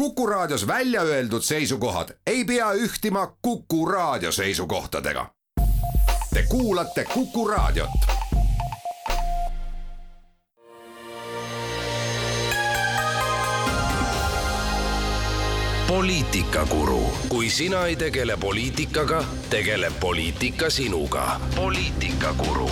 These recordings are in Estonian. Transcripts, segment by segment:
Kuku Raadios välja öeldud seisukohad ei pea ühtima Kuku Raadio seisukohtadega. Te kuulate Kuku Raadiot. poliitikakuru, kui sina ei tegele poliitikaga, tegeleb poliitika sinuga. poliitikakuru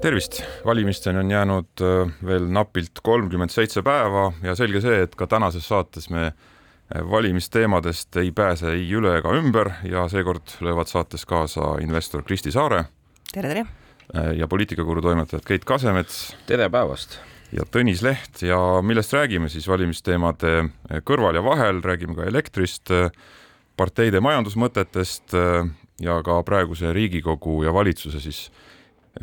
tervist, valimisteni on jäänud äh, veel napilt kolmkümmend seitse päeva ja selge see, et ka tänases saates me äh, valimisteemadest ei pääse ei üle ega ümber ja seekord löövad saates kaasa investor Kristi Saare. tere, tere! Äh, ja poliitikakuru toimetajad Keit Kasemets. tere päevast! ja Tõnis Leht ja millest räägime siis valimisteemade kõrval ja vahel, räägime ka elektrist, parteide majandusmõtetest ja ka praeguse Riigikogu ja valitsuse siis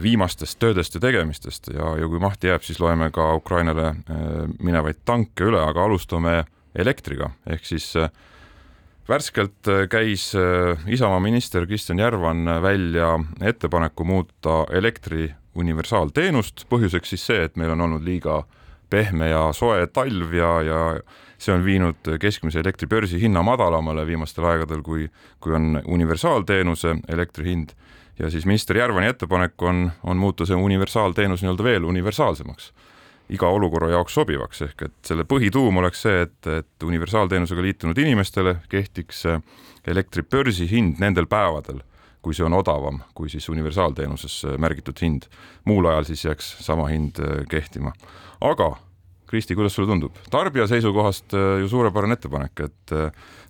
viimastest töödest ja tegemistest ja, ja kui mahti jääb, siis loeme ka Ukrainale minevaid tanke üle, aga alustame elektriga, ehk siis värskelt käis Isamaa minister Kristjan Järvan välja ettepaneku muuta elektri universaalteenust, põhjuseks siis see, et meil on olnud liiga pehme ja soe talv ja, ja see on viinud keskmise elektribörsi hinna madalamale viimastel aegadel, kui, kui on universaalteenuse elektri hind. Ja siis minister Järvani ettepanek on, on muuta see universaalteenus nii-öelda veel universaalsemaks, iga olukorra jaoks sobivaks, ehk et selle põhituum oleks see, et, et universaalteenusega liitunud inimestele kehtiks elektribörsi hind nendel päevadel kui see on odavam kui siis universaalteenuses äh, märgitud hind. muul ajal siis jääks sama hind äh, kehtima. aga Kristi, kuidas sulle tundub, tarbija seisukohast äh, ju suurepärane ettepanek, et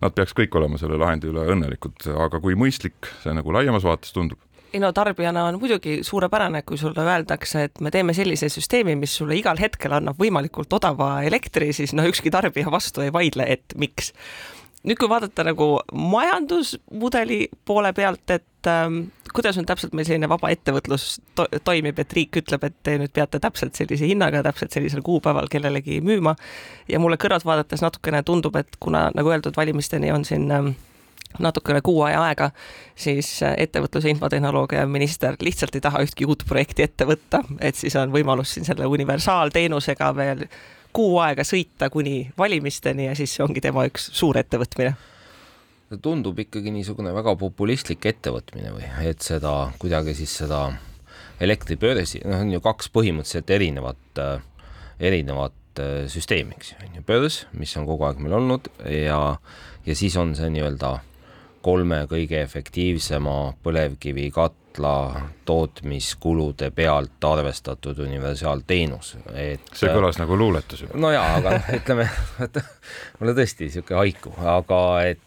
nad peaks kõik olema selle lahendi üle õnnelikud, aga kui mõistlik see nagu laiemas vaates tundub? Ei no tarbijana on muidugi suurepärane, kui sulle öeldakse, et me teeme sellise süsteemi, mis sulle igal hetkel annab võimalikult odava elektri, siis no ükski tarbija vastu ei vaidle, et miks. Nüüd, kui vaadata nagu majandusmudeli poole pealt, et ähm, kuidas nüüd täpselt meil selline vaba ettevõtlus to toimib, et riik ütleb, et te nüüd peate täpselt sellise hinnaga, täpselt sellisel kuupäeval kellelegi müüma ja mulle kõrvalt vaadates natukene tundub, et kuna nagu öeldud, valimisteni on siin ähm, natuke üle kuu aja aega, siis äh, ettevõtluse infotehnoloogia minister lihtsalt ei taha ühtki uut projekti ette võtta, et siis on võimalus siin selle universaalteenusega veel kuu aega sõita kuni valimisteni ja siis see ongi tema üks suur ettevõtmine. Tundub ikkagi niisugune väga populistlik ettevõtmine või et seda kuidagi siis seda elektribörsi, noh, on ju kaks põhimõtteliselt erinevat, äh, erinevat äh, süsteemi, eks ju, on ju börs, mis on kogu aeg meil olnud ja, ja siis on see nii-öelda kolme kõige efektiivsema põlevkivikat-, katla tootmiskulude pealt arvestatud universaalteenus, et see kõlas nagu luuletus juba. no jaa, aga ütleme, mulle tõesti niisugune haiku, aga et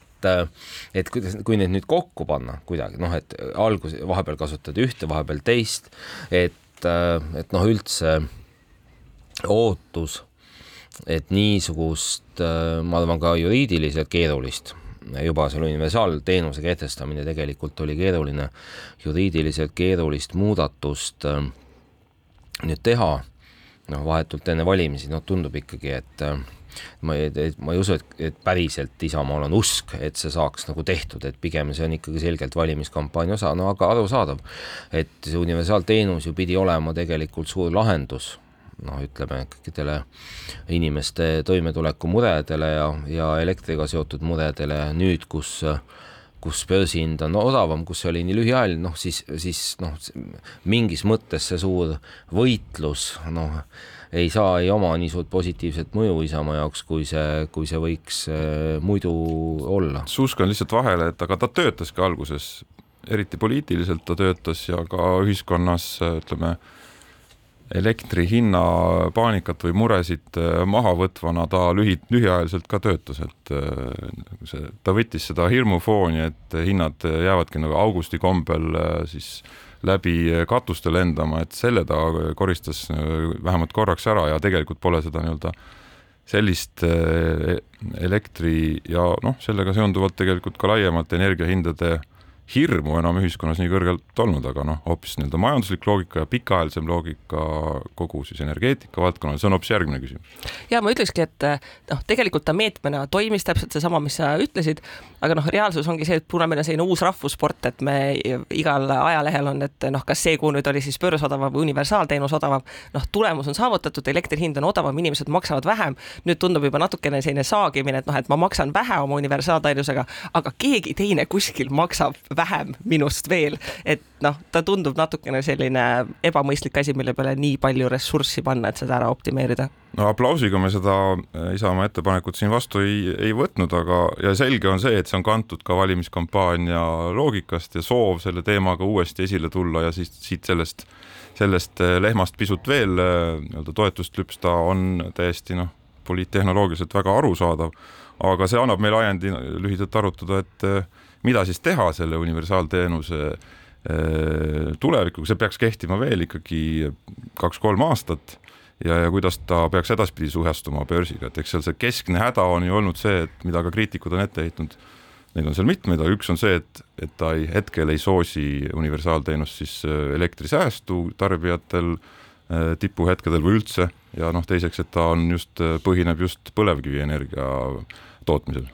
et kuidas, kui need nüüd kokku panna kuidagi, noh, et algus, vahepeal kasutad ühte, vahepeal teist, et, et noh, üldse ootus, et niisugust, ma arvan, ka juriidiliselt keerulist juba selle universaalteenuse kehtestamine tegelikult oli keeruline, juriidiliselt keerulist muudatust äh, nüüd teha, noh, vahetult enne valimisi, noh, tundub ikkagi, et äh, ma ei, ma ei usu, et, et päriselt Isamaal on usk, et see saaks nagu tehtud, et pigem see on ikkagi selgelt valimiskampaania osa, no aga arusaadav, et see universaalteenus ju pidi olema tegelikult suur lahendus noh, ütleme kõikidele inimeste toimetulekumuredele ja, ja elektriga seotud muredele nüüd, kus kus börsihind on odavam, kus see oli nii lühiajaline, noh siis, siis noh, mingis mõttes see suur võitlus, noh, ei saa, ei oma nii suurt positiivset mõju Isamaa jaoks, kui see, kui see võiks äh, muidu olla. suskan lihtsalt vahele, et aga ta töötas ka alguses, eriti poliitiliselt ta töötas ja ka ühiskonnas ütleme elektri hinna paanikat või muresid äh, maha võtvana ta lühi, lühiajaliselt ka töötas, et äh, see, ta võttis seda hirmufooni, et hinnad jäävadki nagu augusti kombel äh, siis läbi katuste lendama, et selle ta koristas vähemalt korraks ära ja tegelikult pole seda nii-öelda sellist elektri ja noh, sellega seonduvalt tegelikult ka laiemalt energiahindade hirmu enam ühiskonnas nii kõrgelt olnud, aga noh, hoopis nii-öelda majanduslik loogika ja pikaajalisem loogika kogu siis energeetika valdkonnal, see on hoopis järgmine küsimus. ja ma ütlekski, et noh, tegelikult ta meetmena toimis täpselt seesama, mis sa ütlesid, aga noh, reaalsus ongi see, et kuna meil on selline uus rahvussport, et me igal ajalehel on, et noh, kas see kuu nüüd oli siis börsodavam või universaalteenus odavam, noh, tulemus on saavutatud, elektri hind on odavam, inimesed maksavad vähem, nüüd tundub juba natukene selline saagimine, et noh, et ma maksan vähe oma universaalteenusega, aga keegi teine kuskil maksab vähem minust veel, et noh, ta tundub natukene selline ebamõistlik asi, mille peale nii palju ressurssi panna, et seda ära optimeerida. no aplausiga me seda äh, Isamaa ettepanekut siin vastu ei, ei võtnud, aga ja selge on see, et see on kantud ka valimiskampaania loogikast ja soov selle teemaga uuesti esile tulla ja siis siit sellest, sellest äh, lehmast pisut veel äh, nii-öelda toetust lüpsta on täiesti noh, poliittehnoloogiliselt väga arusaadav, aga see annab meile ajendi lühidalt arutada, et mida siis teha selle universaalteenuse äh, tulevikuga, see peaks kehtima veel ikkagi kaks-kolm aastat ja, ja kuidas ta peaks edaspidi suhestuma börsiga, et eks seal see keskne häda on ju olnud see, et mida ka kriitikud on ette heitnud, neid on seal mitmeid, aga üks on see, et, et ta ei, hetkel ei soosi universaalteenust siis äh, elektrisäästu tarbijatel äh, tipuhetkedel või üldse ja noh, teiseks, et ta on just, põhineb just põlevkivienergia tootmisel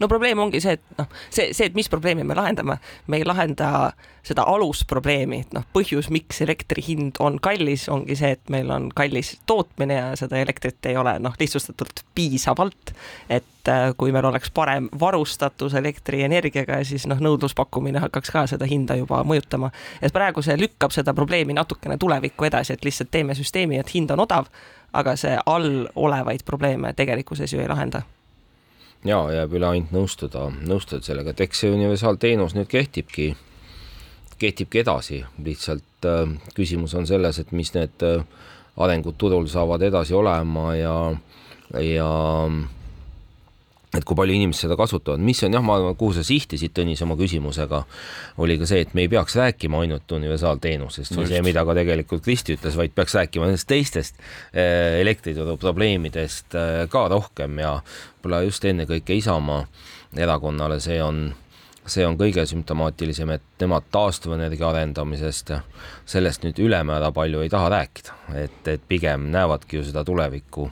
no probleem ongi see, et noh, see, see, et mis probleemi me lahendame, me ei lahenda seda alusprobleemi, et noh, põhjus, miks elektri hind on kallis, ongi see, et meil on kallis tootmine ja seda elektrit ei ole noh, lihtsustatult piisavalt. et äh, kui meil oleks parem varustatus elektrienergiaga, siis noh, nõudluspakkumine hakkaks ka seda hinda juba mõjutama. et praegu see lükkab seda probleemi natukene tulevikku edasi, et lihtsalt teeme süsteemi, et hind on odav, aga see all olevaid probleeme tegelikkuses ju ei lahenda ja jääb üle ainult nõustuda, nõustuda sellega, et eks see universaalteenus nüüd kehtibki, kehtibki edasi, lihtsalt äh, küsimus on selles, et mis need äh, arengud turul saavad edasi olema ja, ja et kui palju inimesed seda kasutavad, mis on jah, ma arvan, kuhu sa sihtisid, Tõnis, oma küsimusega, oli ka see, et me ei peaks rääkima ainult universaalteenusest või see, mida ka tegelikult Kristi ütles, vaid peaks rääkima nendest teistest eh, elektrituru probleemidest eh, ka rohkem ja võib-olla just ennekõike Isamaa erakonnale see on see on kõige sümptomaatilisem, et nemad taastuvenergia arendamisest, sellest nüüd ülemäära palju ei taha rääkida, et, et pigem näevadki ju seda tulevikku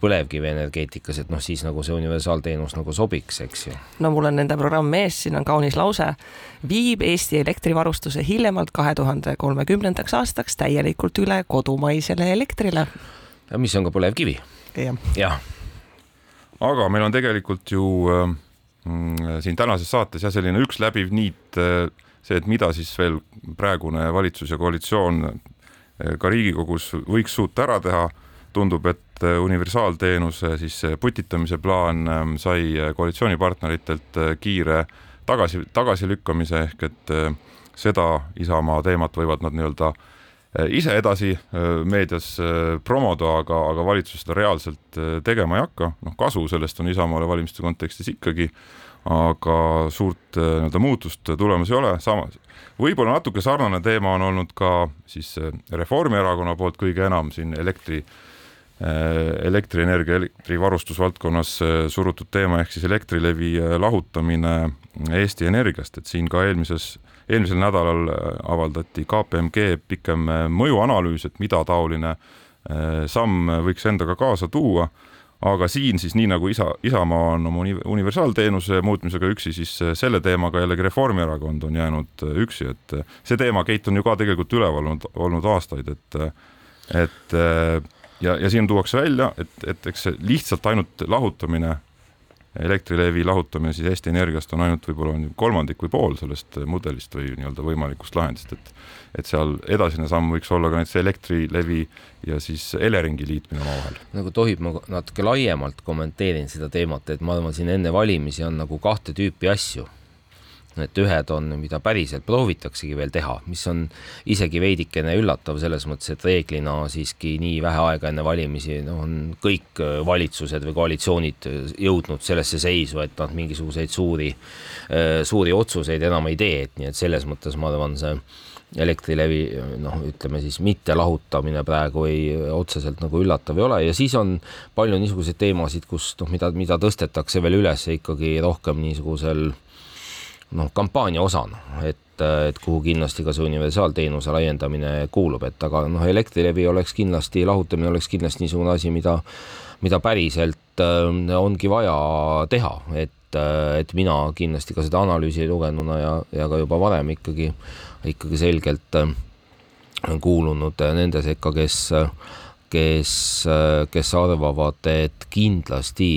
põlevkivienergeetikas, et noh, siis nagu see universaalteenus nagu sobiks, eks ju. no mul on nende programm ees, siin on kaunis lause, viib Eesti elektrivarustuse hiljemalt kahe tuhande kolmekümnendaks aastaks täielikult üle kodumaisele elektrile. mis on ka põlevkivi ja.. jah. aga meil on tegelikult ju äh siin tänases saates jah, selline üks läbiv niit, äh, see, et mida siis veel praegune valitsus ja koalitsioon äh, ka Riigikogus võiks suuta ära teha, tundub, et äh, universaalteenuse siis putitamise plaan ähm, sai koalitsioonipartneritelt kiire tagasi, tagasilükkamise ehk et seda Isamaa teemat võivad nad nii-öelda ise edasi meedias promoda, aga, aga valitsus seda reaalselt tegema ei hakka, noh kasu sellest on Isamaale valimiste kontekstis ikkagi aga suurt äh, nii-öelda muutust tulemas ei ole, samas võib-olla natuke sarnane teema on olnud ka siis äh, Reformierakonna poolt kõige enam siin elektri, äh, elektrienergia, elektrivarustusvaldkonnas surutud teema ehk siis Elektrilevi lahutamine Eesti Energiast, et siin ka eelmises, eelmisel nädalal avaldati KPMG pikem mõjuanalüüs, et mida taoline samm võiks endaga kaasa tuua. Aga siin siis nii nagu isa, Isamaa on oma universaalteenuse muutmisega üksi, siis äh, selle teemaga jällegi Reformierakond on jäänud äh, üksi, et äh, see teema, Keit, on ju ka tegelikult üleval olnud, olnud aastaid, et et ja, ja siin tuuakse välja, et, et eks see lihtsalt ainult lahutamine Elektrilevi lahutamine siis Eesti Energiast on ainult võib-olla kolmandik või pool sellest mudelist või nii-öelda võimalikust lahendist, et et seal edasine samm võiks olla ka näiteks Elektrilevi ja siis Eleringi liitmine omavahel. nagu tohib, ma natuke laiemalt kommenteerin seda teemat, et ma arvan, siin enne valimisi on nagu kahte tüüpi asju et ühed on, mida päriselt proovitaksegi veel teha, mis on isegi veidikene üllatav selles mõttes, et reeglina siiski nii vähe aega enne valimisi no, on kõik äh, valitsused või koalitsioonid äh, jõudnud sellesse seisu, et nad mingisuguseid suuri, äh, suuri otsuseid enam ei tee, et nii et selles mõttes ma arvan, see Elektrilevi noh, ütleme siis mitte lahutamine praegu ei otseselt nagu üllatav ei ole ja siis on palju niisuguseid teemasid, kus noh, mida, mida tõstetakse veel üles ikkagi rohkem niisugusel noh, kampaania osana, et, et kuhu kindlasti ka see universaalteenuse laiendamine kuulub, et aga noh, Elektrilevi oleks kindlasti, lahutamine oleks kindlasti niisugune asi, mida, mida päriselt äh, ongi vaja teha, et, äh, et mina kindlasti ka seda analüüsi lugenuna ja, ja ka juba varem ikkagi, ikkagi selgelt äh, kuulunud nende sekka, kes, kes, kes arvavad, et kindlasti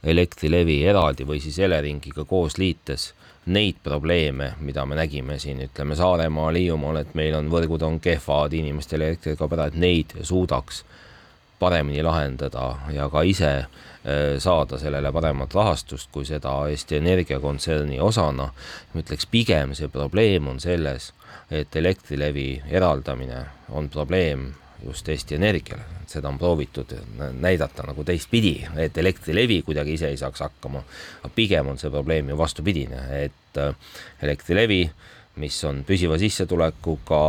Elektrilevi eraldi või siis Eleringiga koos liites neid probleeme, mida me nägime siin, ütleme Saaremaal, Hiiumaal, et meil on võrgud on kehvad, inimestel elekter kaob ära, et neid suudaks paremini lahendada ja ka ise äh, saada sellele paremat rahastust, kui seda Eesti Energia kontserni osana. ma ütleks pigem see probleem on selles, et Elektrilevi eraldamine on probleem just Eesti Energiale, seda on proovitud näidata nagu teistpidi, et Elektrilevi kuidagi ise ei saaks hakkama. aga pigem on see probleem ju vastupidine, et äh, Elektrilevi, mis on püsiva sissetulekuga,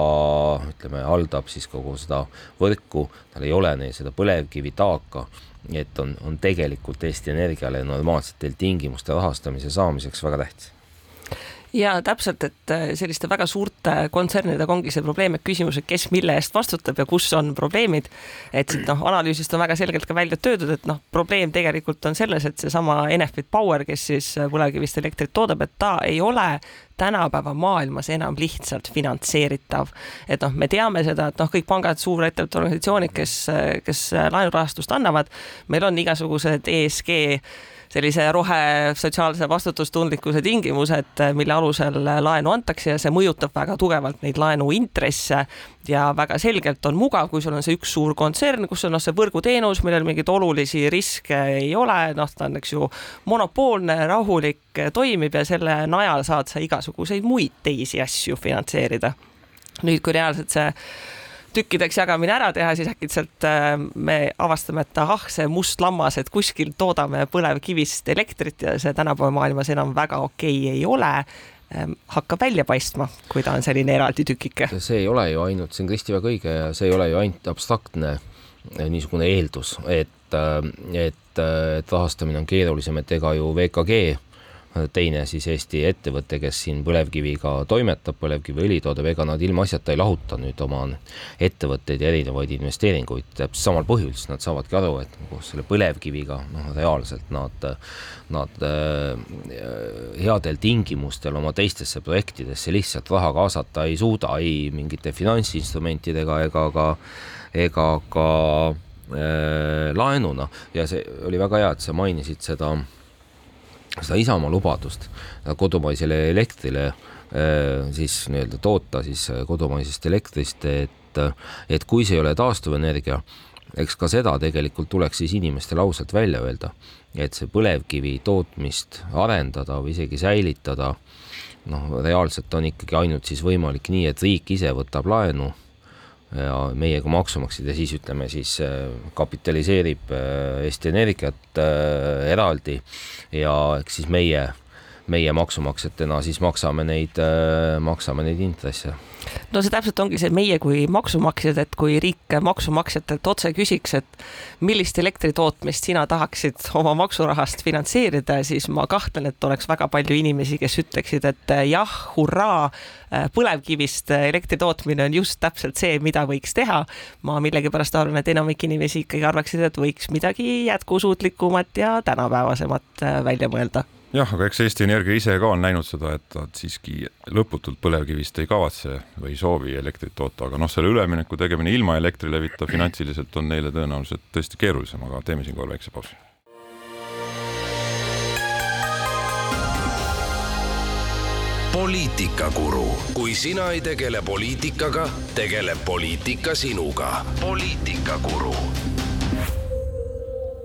ütleme, haldab siis kogu seda võrku, tal ei ole neil seda põlevkivi taaka, et on, on tegelikult Eesti Energiale normaalsetel tingimustel rahastamise saamiseks väga tähtis ja täpselt, et äh, selliste väga suurte kontsernidega ongi see probleem, et küsimus, et kes mille eest vastutab ja kus on probleemid. et siit noh, analüüsist on väga selgelt ka välja töödud, et noh, probleem tegelikult on selles, et seesama Enefit Power, kes siis äh, põlevkivist elektrit toodab, et ta ei ole tänapäeva maailmas enam lihtsalt finantseeritav. et noh, me teame seda, et noh, kõik pangad, suurettevõtted, organisatsioonid, kes, äh, kes laenurahastust annavad, meil on igasugused ESG sellise rohe sotsiaalse vastutustundlikkuse tingimused, mille alusel laenu antakse ja see mõjutab väga tugevalt neid laenuintresse ja väga selgelt on mugav, kui sul on see üks suur kontsern, kus on noh, see võrguteenus, millel mingeid olulisi riske ei ole, noh, ta on, eks ju, monopoolne, rahulik, toimib ja selle najal saad sa igasuguseid muid teisi asju finantseerida. nüüd, kui reaalselt see tükkideks jagamine ära teha, siis äkitselt äh, me avastame, et ahah, see must lammas, et kuskil toodame põlevkivist elektrit ja see tänapäeva maailmas enam väga okei okay ei ole ähm, hakkab välja paistma, kui ta on selline eraldi tükike. see ei ole ju ainult, see on Kristi väga õige ja see ei ole ju ainult abstraktne äh, niisugune eeldus, et, äh, et, et rahastamine on keerulisem, et ega ju VKG teine siis Eesti ettevõte, kes siin põlevkiviga toimetab, põlevkiviõli toodab, ega nad ilmaasjata ei lahuta nüüd oma ettevõtteid ja erinevaid investeeringuid täpselt samal põhjusel, nad saavadki aru, et nagu selle põlevkiviga noh, reaalselt nad, nad äh, headel tingimustel oma teistesse projektidesse lihtsalt raha kaasata ei suuda, ei mingite finantsinstrumentidega ega ka, ega ka äh, laenuna. Ja see oli väga hea, et sa mainisid seda seda Isamaa lubadust kodumaisele elektrile äh, siis nii-öelda toota siis äh, kodumaisest elektrist, et, et kui see ei ole taastuvenergia, eks ka seda tegelikult tuleks siis inimestele ausalt välja öelda, et see põlevkivi tootmist arendada või isegi säilitada, noh, reaalselt on ikkagi ainult siis võimalik nii, et riik ise võtab laenu meie kui maksumaksjad ja siis ütleme siis äh, kapitaliseerib äh, Eesti Energiat äh, eraldi. Ja eks siis meie, meie maksumaksjatena siis maksame neid, maksame neid intresse no see täpselt ongi see meie kui maksumaksjad, et kui riik maksumaksjatelt otse küsiks, et millist elektri tootmist sina tahaksid oma maksurahast finantseerida, siis ma kahtlen, et oleks väga palju inimesi, kes ütleksid, et jah, hurraa, põlevkivist elektri tootmine on just täpselt see, mida võiks teha. ma millegipärast arvan, et enamik inimesi ikkagi arvaksid, et võiks midagi jätkusuutlikumat ja tänapäevasemat välja mõelda jah, aga eks Eesti Energia ise ka on näinud seda, et nad siiski lõputult põlevkivist ei kavatse või ei soovi elektrit toota, aga noh, selle ülemineku tegemine ilma Elektrilevita finantsiliselt on neile tõenäoliselt tõesti keerulisem, aga teeme siinkohal väikse pausi. poliitikakuru, kui sina ei tegele poliitikaga, tegeleb poliitika sinuga. poliitikakuru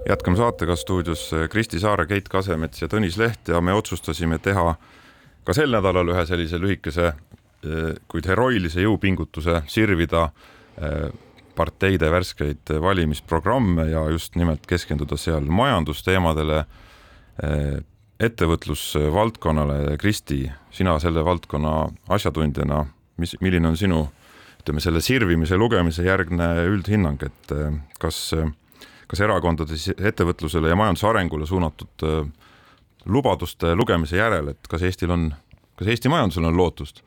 jätkame saatega stuudios eh, Kristi Saare, Keit Kasemets ja Tõnis Leht ja me otsustasime teha ka sel nädalal ühe sellise lühikese, eh, kuid heroilise jõupingutuse sirvida eh, parteide värskeid valimisprogramme ja just nimelt keskenduda seal majandusteemadele, ettevõtlusvaldkonnale. Kristi, sina selle valdkonna asjatundjana, mis, milline on sinu ütleme, selle sirvimise lugemise järgne üldhinnang, et kas äh, kas erakondade ettevõtlusele ja majanduse arengule suunatud äh, lubaduste lugemise järel, et kas Eestil on kas Eesti majandusel on lootust?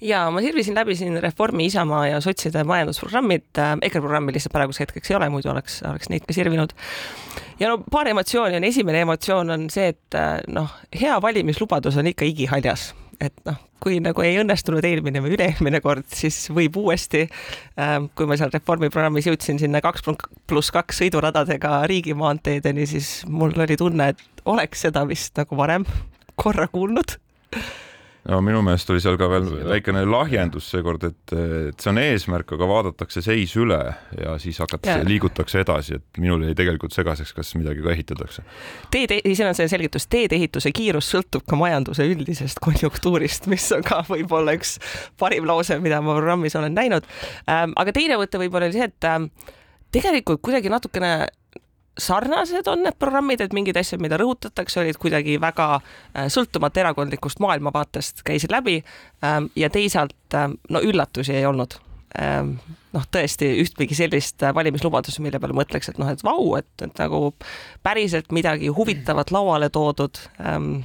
ja ma sirvisin läbi siin Reformi, Isamaa ja sotside majandusprogrammid, EKRE programmi lihtsalt praeguseks hetkeks ei ole, muidu oleks, oleks neid ka sirvinud. ja no paar emotsiooni on, esimene emotsioon on see, et noh, hea valimislubadus on ikka igihaljas, et noh, kui nagu ei õnnestunud eelmine või üle-eelmine kord, siis võib uuesti, kui ma seal Reformi programmis jõudsin sinna kaks pluss kaks sõiduradadega riigimaanteedeni, siis mul oli tunne, et oleks seda vist nagu varem korra kuulnud no minu meelest oli seal ka veel väikene lahjendus seekord, et, et see on eesmärk, aga vaadatakse seis üle ja siis hakatakse, liigutakse edasi, et minul jäi tegelikult segaseks, kas midagi ka ehitatakse. teed, siin on see selgitus, teedeehituse kiirus sõltub ka majanduse üldisest konjunktuurist, mis on ka võib-olla üks parim lause, mida ma programmis olen näinud. Ähm, aga teine mõte võib-olla oli see, et ähm, tegelikult kuidagi natukene sarnased on need programmid, et mingid asjad, mida rõhutatakse, olid kuidagi väga äh, sõltumata erakondlikust maailmavaatest, käisid läbi ähm, ja teisalt ähm, no üllatusi ei olnud. Ähm, noh, tõesti ühtpidi sellist äh, valimislubadust, mille peale mõtleks, et noh, et vau, et, et nagu päriselt midagi huvitavat lauale toodud ähm,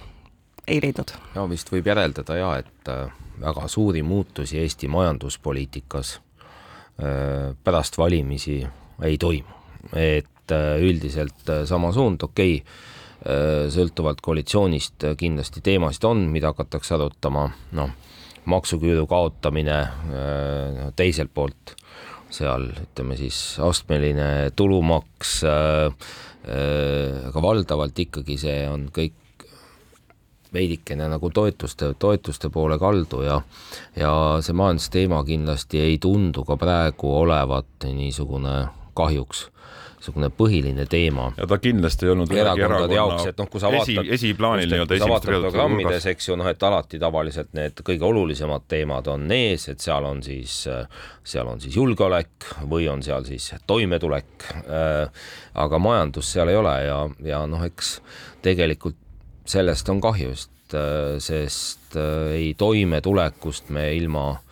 ei leidnud. no vist võib järeldada ja, et äh, väga suuri muutusi Eesti majanduspoliitikas pärast valimisi ei toimu, et et äh, üldiselt äh, sama suund, okei okay,, äh, sõltuvalt koalitsioonist kindlasti teemasid on, mida hakatakse arutama, noh, maksuküüru kaotamine teiselt poolt, seal ütleme siis astmeline tulumaks, aga valdavalt ikkagi see on kõik veidikene nagu toetuste, toetuste poole kaldu ja ja see majandusteema kindlasti ei tundu ka praegu olevat niisugune kahjuks niisugune põhiline teema. ja ta kindlasti ei olnud erakondade jaoks, et noh, kui sa vaatad esi, esiplaanil nii-öelda esimest programmides, eks ju, noh, et alati tavaliselt need kõige olulisemad teemad on ees, et seal on siis, seal on siis julgeolek või on seal siis toimetulek äh,, aga majandust seal ei ole ja, ja noh, eks tegelikult sellest on kahju, sest, sest äh, ei toimetulekust me ilma Äh,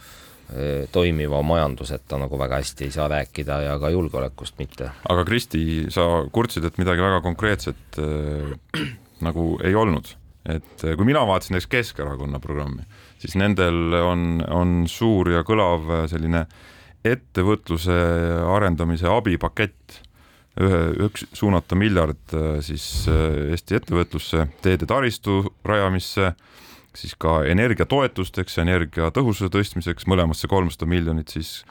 toimiva majanduseta nagu väga hästi ei saa rääkida ja ka julgeolekust mitte. aga Kristi, sa kurtsid, et midagi väga konkreetset äh, nagu ei olnud, et äh, kui mina vaatasin näiteks Keskerakonna programmi, siis nendel on, on suur ja kõlav äh, selline ettevõtluse arendamise abipakett, ühe, üks suunata miljard siis Eesti ettevõtlusse, teede taristu rajamisse siis ka energiatoetusteks energiatõhususe tõstmiseks, mõlemasse kolmsada miljonit siis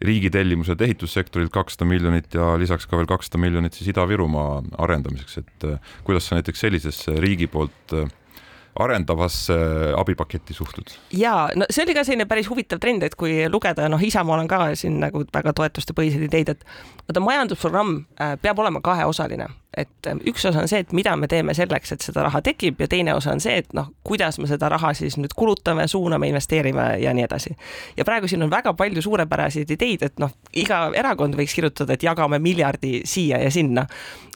riigi tellimused ehitussektorilt kakssada miljonit ja lisaks ka veel kakssada miljonit siis Ida-Virumaa arendamiseks, et äh, kuidas sa näiteks sellisesse riigi poolt äh, arendavasse abipaketti suhtud? ja no see oli ka selline päris huvitav trend, et kui lugeda, noh, Isamaal on ka siin nagu väga toetustepõhiseid ideid, et vaata majandusprogramm äh, peab olema kaheosaline, et äh, üks osa on see, et mida me teeme selleks, et seda raha tekib ja teine osa on see, et noh, kuidas me seda raha siis nüüd kulutame, suuname, investeerime ja nii edasi. ja praegu siin on väga palju suurepäraseid ideid, et noh, iga erakond võiks kirjutada, et jagame miljardi siia ja sinna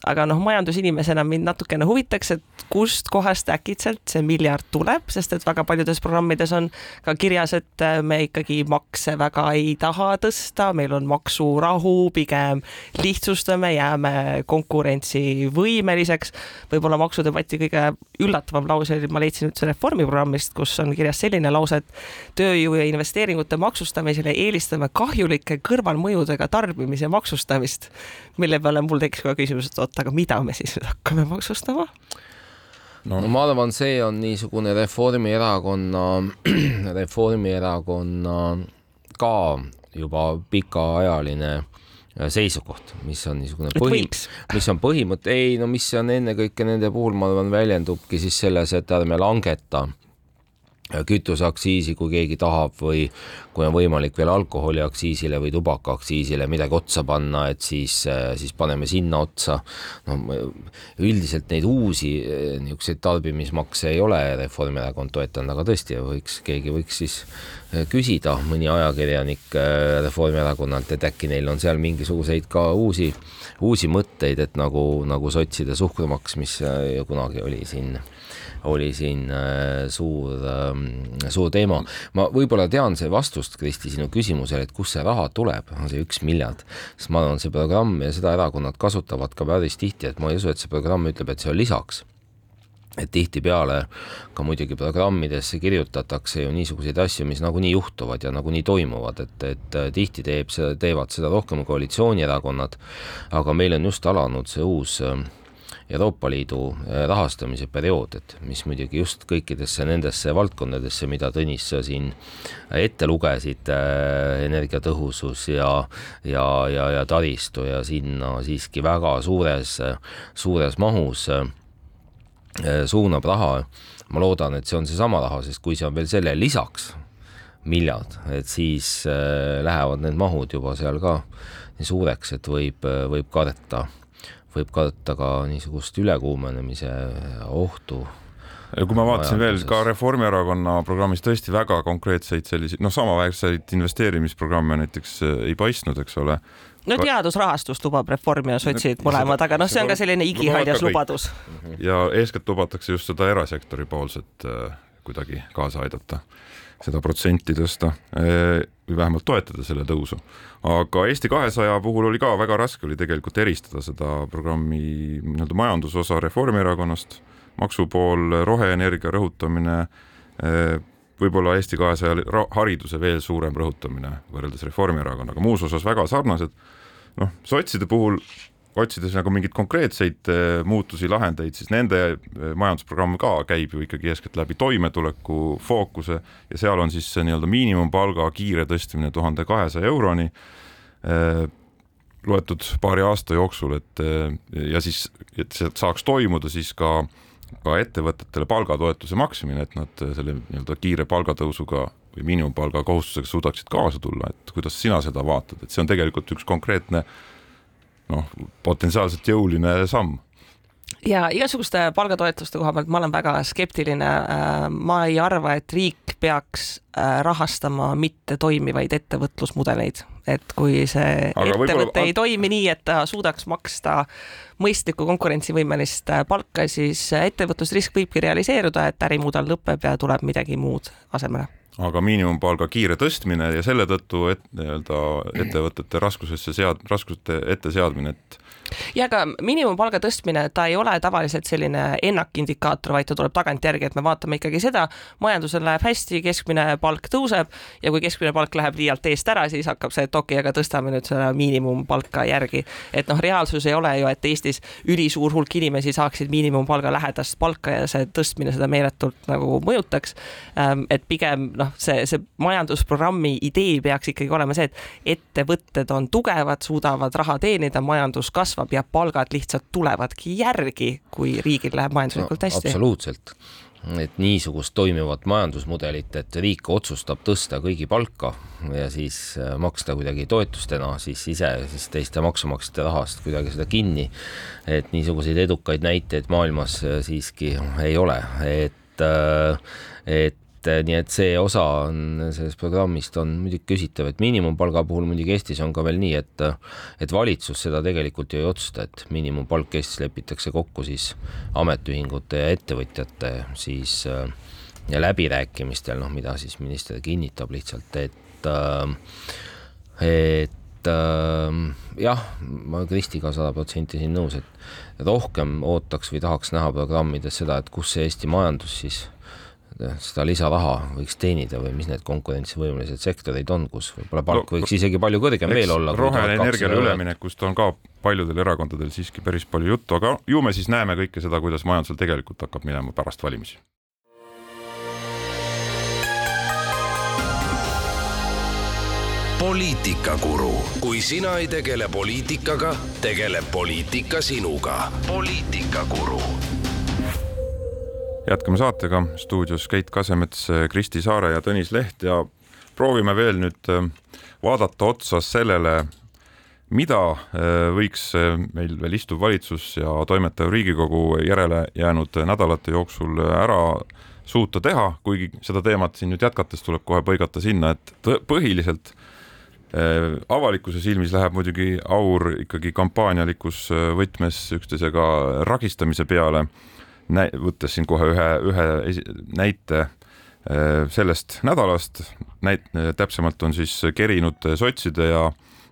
aga noh, majandusinimesena mind natukene huvitaks, et kust kohast äkitselt see miljard tuleb, sest et väga paljudes programmides on ka kirjas, et äh, me ikkagi makse väga ei taha tõsta, meil on maksurahu, pigem lihtsustame, jääme konkurentsivõimeliseks. võib-olla maksudebati kõige üllatavam lause oli, ma leidsin üldse Reformi programmist, kus on kirjas selline lause, et tööjõu ja investeeringute maksustamisele eelistame kahjulike kõrvalmõjudega tarbimise maksustamist, mille peale mul tekkis kohe küsimus, et oot, aga mida me siis nüüd hakkame maksustama? no, no ma arvan, see on niisugune Reformierakonna, Reformierakonna ka juba pikaajaline seisukoht, mis on niisugune põhi, mis on põhimõte, ei no mis on ennekõike nende puhul, ma arvan, väljendubki siis selles, et ärme langeta kütuseaktsiisi, kui keegi tahab või kui on võimalik veel alkoholiaktsiisile või tubakaaktsiisile midagi otsa panna, et siis, siis paneme sinna otsa. no üldiselt neid uusi niisuguseid tarbimismakse ei ole Reformierakond toetanud, aga tõesti võiks, keegi võiks siis küsida, mõni ajakirjanik eh, Reformierakonnalt, et äkki neil on seal mingisuguseid ka uusi, uusi mõtteid, et nagu, nagu sotside suhkrumaks, mis ju kunagi oli siin oli siin äh, suur, ähm, suur teema. ma võib-olla tean see vastust, Kristi, sinu küsimusele, et kust see raha tuleb, see üks miljard, sest ma arvan, see programm ja seda erakonnad kasutavad ka päris tihti, et ma ei usu, et see programm ütleb, et see on lisaks et tihtipeale ka muidugi programmidesse kirjutatakse ju niisuguseid asju, mis nagunii juhtuvad ja nagunii toimuvad, et, et tihti teeb teevad seda rohkem koalitsioonierakonnad, aga meil on just alanud see uus äh, Euroopa Liidu äh, rahastamise periood, et mis muidugi just kõikidesse nendesse valdkondadesse, mida Tõnis sa siin ette lugesid äh,, energiatõhusus ja, ja, ja, ja taristu ja sinna siiski väga suures, suures mahus äh, suunab raha. ma loodan, et see on seesama raha, sest kui see on veel selle lisaks miljard, et siis äh, lähevad need mahud juba seal ka nii suureks, et võib, võib karta, võib karta ka niisugust ülekuumenemise ohtu kui ma vaatasin veel ka Reformierakonna programmis tõesti väga konkreetseid selliseid, noh, samaväärseid investeerimisprogramme näiteks äh, ei paistnud, eks ole no teadusrahastust lubab Reform ja sotsid mõlemad, aga noh, see on ka selline igihaljas lubadus. ja eeskätt lubatakse just seda erasektori poolset äh, kuidagi kaasa aidata, seda protsenti tõsta äh, või vähemalt toetada selle tõusu. aga Eesti kahesaja puhul oli ka väga raske oli tegelikult eristada seda programmi nii-öelda majandusosa Reformierakonnast, maksupool, roheenergia rõhutamine äh,, võib-olla Eesti kahesaja hariduse veel suurem rõhutamine võrreldes Reformierakonnaga, muus osas väga sarnased. Noh, sotside puhul otsides nagu mingeid konkreetseid äh, muutusi, lahendeid, siis nende äh, majandusprogramm ka käib ju ikkagi eeskätt läbi toimetuleku fookuse ja seal on siis nii-öelda miinimumpalga kiire tõstmine tuhande kahesaja euroni äh, loetud paari aasta jooksul, et ja siis, et see saaks toimuda, siis ka ka ettevõtetele palgatoetuse maksmine, et nad selle nii-öelda kiire palgatõusuga või miinimumpalga kohustusega suudaksid kaasa tulla, et kuidas sina seda vaatad, et see on tegelikult üks konkreetne noh, potentsiaalselt jõuline samm ja igasuguste palgatoetuste koha pealt ma olen väga skeptiline. Äh, ma ei arva, et riik peaks äh, rahastama mittetoimivaid ettevõtlusmudeleid, et kui see Aga ettevõte ei toimi nii, et ta suudaks maksta mõistlikku konkurentsivõimelist palka, siis ettevõtlusrisk võibki realiseeruda, et ärimudel lõpeb ja tuleb midagi muud asemele. Aga miinimumpalga kiire tõstmine ja selle tõttu et nii-öelda ettevõtete raskusesse sead-, raskuste ette seadmine, et ja aga miinimumpalga tõstmine, ta ei ole tavaliselt selline ennakindikaator, vaid ta tuleb tagantjärgi, et me vaatame ikkagi seda, majandusel läheb hästi, keskmine palk tõuseb ja kui keskmine palk läheb liialt eest ära, siis hakkab see, et okei okay,, aga tõstame nüüd seda miinimumpalka järgi. et noh, reaalsus ei ole ju, et Eestis ülisuur hulk inimesi saaksid miinimumpalga lähedast palka ja see tõstmine seda meeletult nagu mõjutaks. Ähm, et pigem noh, see, see majandusprogrammi idee peaks ikkagi olema see, et ettevõtted on tugevad, suudavad raha teenida, majandus kasvab kasvab ja palgad lihtsalt tulevadki järgi, kui riigil läheb majanduslikult no, hästi. absoluutselt, et niisugust toimivat majandusmudelit, et riik otsustab tõsta kõigi palka ja siis äh, maksta kuidagi toetustena, siis ise siis teiste maksumaksjate rahast kuidagi seda kinni. et niisuguseid edukaid näiteid maailmas äh, siiski ei ole, et, äh, et et eh, nii et see osa on sellest programmist on muidugi küsitav, et miinimumpalga puhul muidugi Eestis on ka veel nii, et et valitsus seda tegelikult ju ei otsusta, et miinimumpalk Eestis lepitakse kokku siis ametiühingute ja ettevõtjate siis eh, ja läbirääkimistel, noh, mida siis minister kinnitab lihtsalt, et eh, et jah, ma Kristiga sada protsenti siin nõus, et rohkem ootaks või tahaks näha programmides seda, et kus see Eesti majandus siis seda lisaraha võiks teenida või mis need konkurentsivõimelised sektorid on, kus võib-olla palk no, võiks isegi palju kõrgem veel olla. roheenergiale üleminekust on ka paljudel erakondadel siiski päris palju juttu, aga ju me siis näeme kõike seda, kuidas majandusel tegelikult hakkab minema pärast valimisi. poliitikakuru, kui sina ei tegele poliitikaga, tegeleb poliitika sinuga. poliitikakuru jätkame saatega. Stuudios Keit Kasemets, Kristi Saare ja Tõnis Leht ja proovime veel nüüd äh, vaadata otsa sellele, mida äh, võiks äh, meil veel istuv valitsus ja toimetav Riigikogu järele jäänud nädalate jooksul ära suuta teha, kuigi seda teemat siin nüüd jätkates tuleb kohe põigata sinna, et põhiliselt avalikkuse silmis läheb muidugi aur ikkagi kampaanialikus võtmes üksteisega ragistamise peale võttes siin kohe ühe, ühe näite äh, sellest nädalast, näit-, täpsemalt on siis kerinud sotside ja,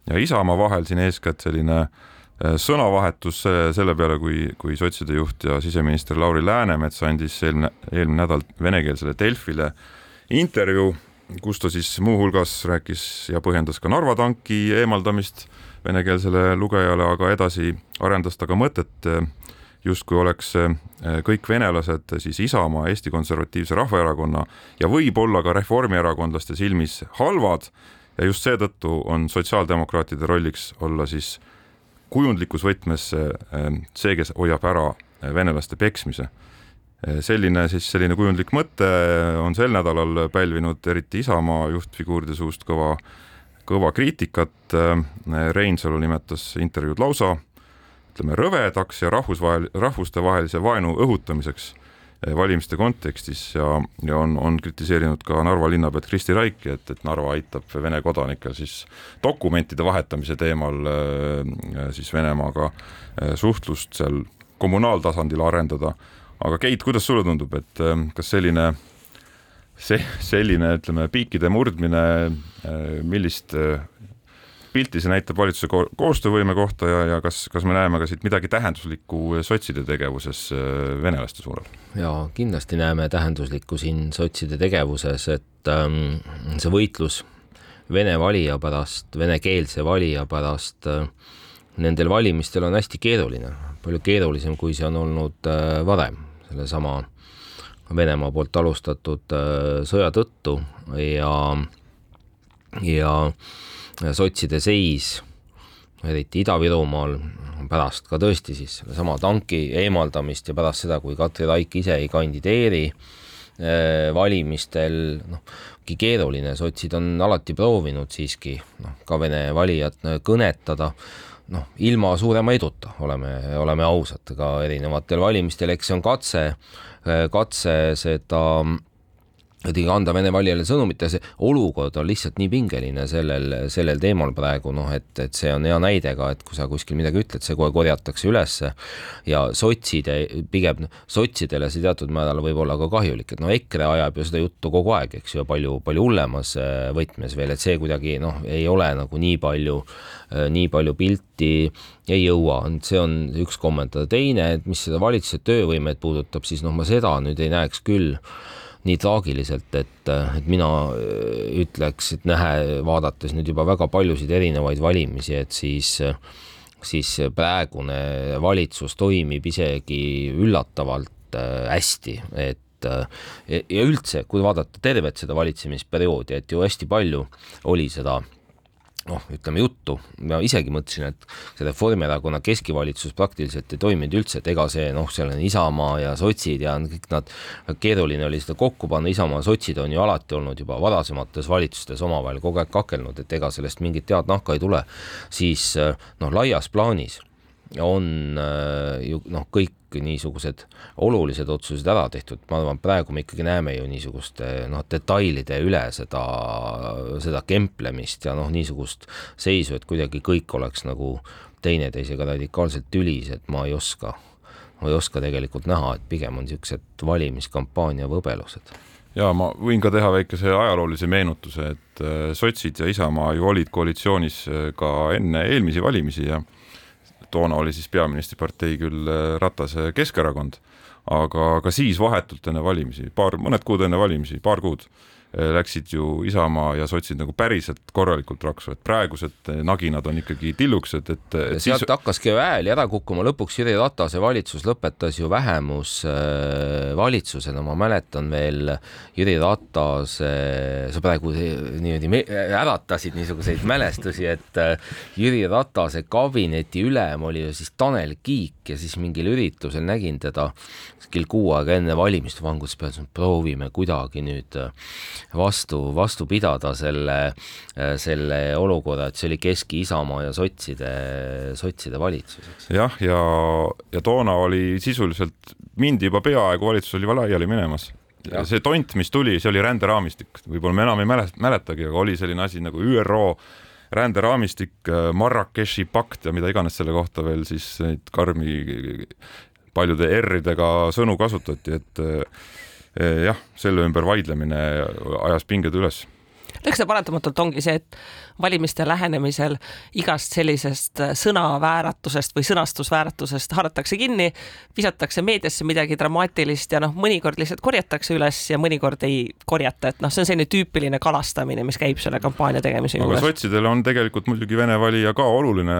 ja Isamaa vahel siin eeskätt selline sõnavahetus selle peale, kui, kui sotside juht ja siseminister Lauri Läänemets andis eelmine, eelmine nädal venekeelsele Delfile intervjuu, kus ta siis muuhulgas rääkis ja põhjendas ka Narva tanki eemaldamist venekeelsele lugejale, aga edasi arendas ta ka mõtet, justkui oleks kõik venelased siis Isamaa, Eesti Konservatiivse Rahvaerakonna ja võib-olla ka reformierakondlaste silmis halvad ja just seetõttu on sotsiaaldemokraatide rolliks olla siis kujundlikus võtmes see, kes hoiab ära venelaste peksmise selline siis selline kujundlik mõte on sel nädalal pälvinud eriti Isamaa juhtfiguuride suust kõva kõva kriitikat. Reinsalu nimetas intervjuud lausa ütleme rõvedaks ja rahvusvahel, rahvustevahelise vaenu õhutamiseks valimiste kontekstis ja, ja on, on kritiseerinud ka Narva linnapead Kristi Raiki, et, et Narva aitab Vene kodanikel siis dokumentide vahetamise teemal siis Venemaaga suhtlust seal kommunaaltasandil arendada. aga Keit, kuidas sulle tundub, et kas selline see, selline, ütleme, piikide murdmine, millist pilti see näitab valitsuse ko koostöövõime kohta ja, ja kas, kas me näeme ka siit midagi tähenduslikku sotside tegevuses äh, venelaste suunal? jaa, kindlasti näeme tähenduslikku siin sotside tegevuses, et ähm, see võitlus vene valija pärast, venekeelse valija pärast äh, nendel valimistel on hästi keeruline, palju keerulisem, kui see on olnud äh, varem, sellesama Venemaa poolt alustatud äh, sõja tõttu ja, ja sotside seis, eriti Ida-Virumaal, pärast ka tõesti siis sellesama tanki eemaldamist ja pärast seda, kui Katri Raik ise ei kandideeri äh, valimistel, noh, keeruline, sotsid on alati proovinud siiski noh, ka Vene valijat kõnetada. Noh, ilma suurema eduta, oleme, oleme ausad, ka erinevatel valimistel, eks see on katse Äh, katse seda kuidagi anda Vene valijale sõnumit ja see olukord on lihtsalt nii pingeline sellel, sellel teemal praegu, noh, et, et see on hea näide ka, et kui sa kuskil midagi ütled, see kohe korjatakse ülesse ja sotside, pigem sotsidele see teatud määral võib olla ka kahjulik, et no EKRE ajab ju seda juttu kogu aeg, eks ju, palju, palju hullemas äh, võtmes veel, et see kuidagi noh, ei ole nagu nii palju, äh, nii palju pilti ei jõua, see on üks kommentaar, teine, et mis seda valitsuse töövõimet puudutab, siis noh, ma seda nüüd ei näeks küll nii traagiliselt, et, et mina äh, ütleks, et nähe, vaadates nüüd juba väga paljusid erinevaid valimisi, et siis siis praegune valitsus toimib isegi üllatavalt äh, hästi, et äh, ja üldse, kui vaadata tervet seda valitsemisperioodi, et ju hästi palju oli seda noh, ütleme juttu, ma isegi mõtlesin, et see Reformierakonna keskvalitsus praktiliselt ei toiminud üldse, et ega see noh, seal on Isamaa ja sotsid ja kõik nad, keeruline oli seda kokku panna, Isamaa ja sotsid on ju alati olnud juba varasemates valitsustes omavahel kogu aeg kakelnud, et ega sellest mingit head nahka ei tule, siis noh, laias plaanis on ju noh, kõik niisugused olulised otsused ära tehtud, ma arvan, praegu me ikkagi näeme ju niisuguste noh, detailide üle seda, seda kemplemist ja noh, niisugust seisu, et kuidagi kõik oleks nagu teineteisega radikaalselt tülis, et ma ei oska, ma ei oska tegelikult näha, et pigem on niisugused valimiskampaania võbelused. Ja ma võin ka teha väikese ajaloolise meenutuse, et äh, sotsid ja Isamaa ju olid koalitsioonis äh, ka enne eelmisi valimisi ja toona oli siis peaministripartei küll äh, Ratase Keskerakond, aga ka siis vahetult enne valimisi, paar, mõned kuud enne valimisi, paar kuud läksid ju Isamaa ja sotsid nagu päriselt korralikult raksu, et praegused äh, naginad on ikkagi tillukesed, et, et. sealt siis... hakkaski hääli ära kukkuma, lõpuks Jüri Ratase valitsus lõpetas ju vähemusvalitsusena, ma mäletan veel Jüri Ratase, sa praegu niimoodi äratasid niisuguseid mälestusi, et äh, Jüri Ratase kabineti ülem oli ju siis Tanel Kiik ja siis mingil üritusel nägin teda kuskil kuu aega enne valimist vangus peal, proovime kuidagi nüüd vastu, vastu pidada selle, selle olukorra, et see oli Kesk-Isamaa ja sotside, sotside valitsus, jah, ja, ja toona oli sisuliselt, mindi juba peaaegu, valitsus oli laiali minemas. Ja see tont, mis tuli, see oli ränderaamistik, võib-olla me enam ei mäleta, mäletagi, aga oli selline asi nagu ÜRO ränderaamistik, Marrakechi pakt ja mida iganes selle kohta veel siis neid karmi paljude R-idega sõnu kasutati, et Eh, jah, selle ümber vaidlemine ajas pinged üles eks see paratamatult ongi see, et valimiste lähenemisel igast sellisest sõnavääratusest või sõnastusvääratusest haaratakse kinni, visatakse meediasse midagi dramaatilist ja noh, mõnikord lihtsalt korjatakse üles ja mõnikord ei korjata, et noh, see on selline tüüpiline kalastamine, mis käib selle kampaania tegemise juures. aga sotsidele on tegelikult muidugi Vene valija ka oluline,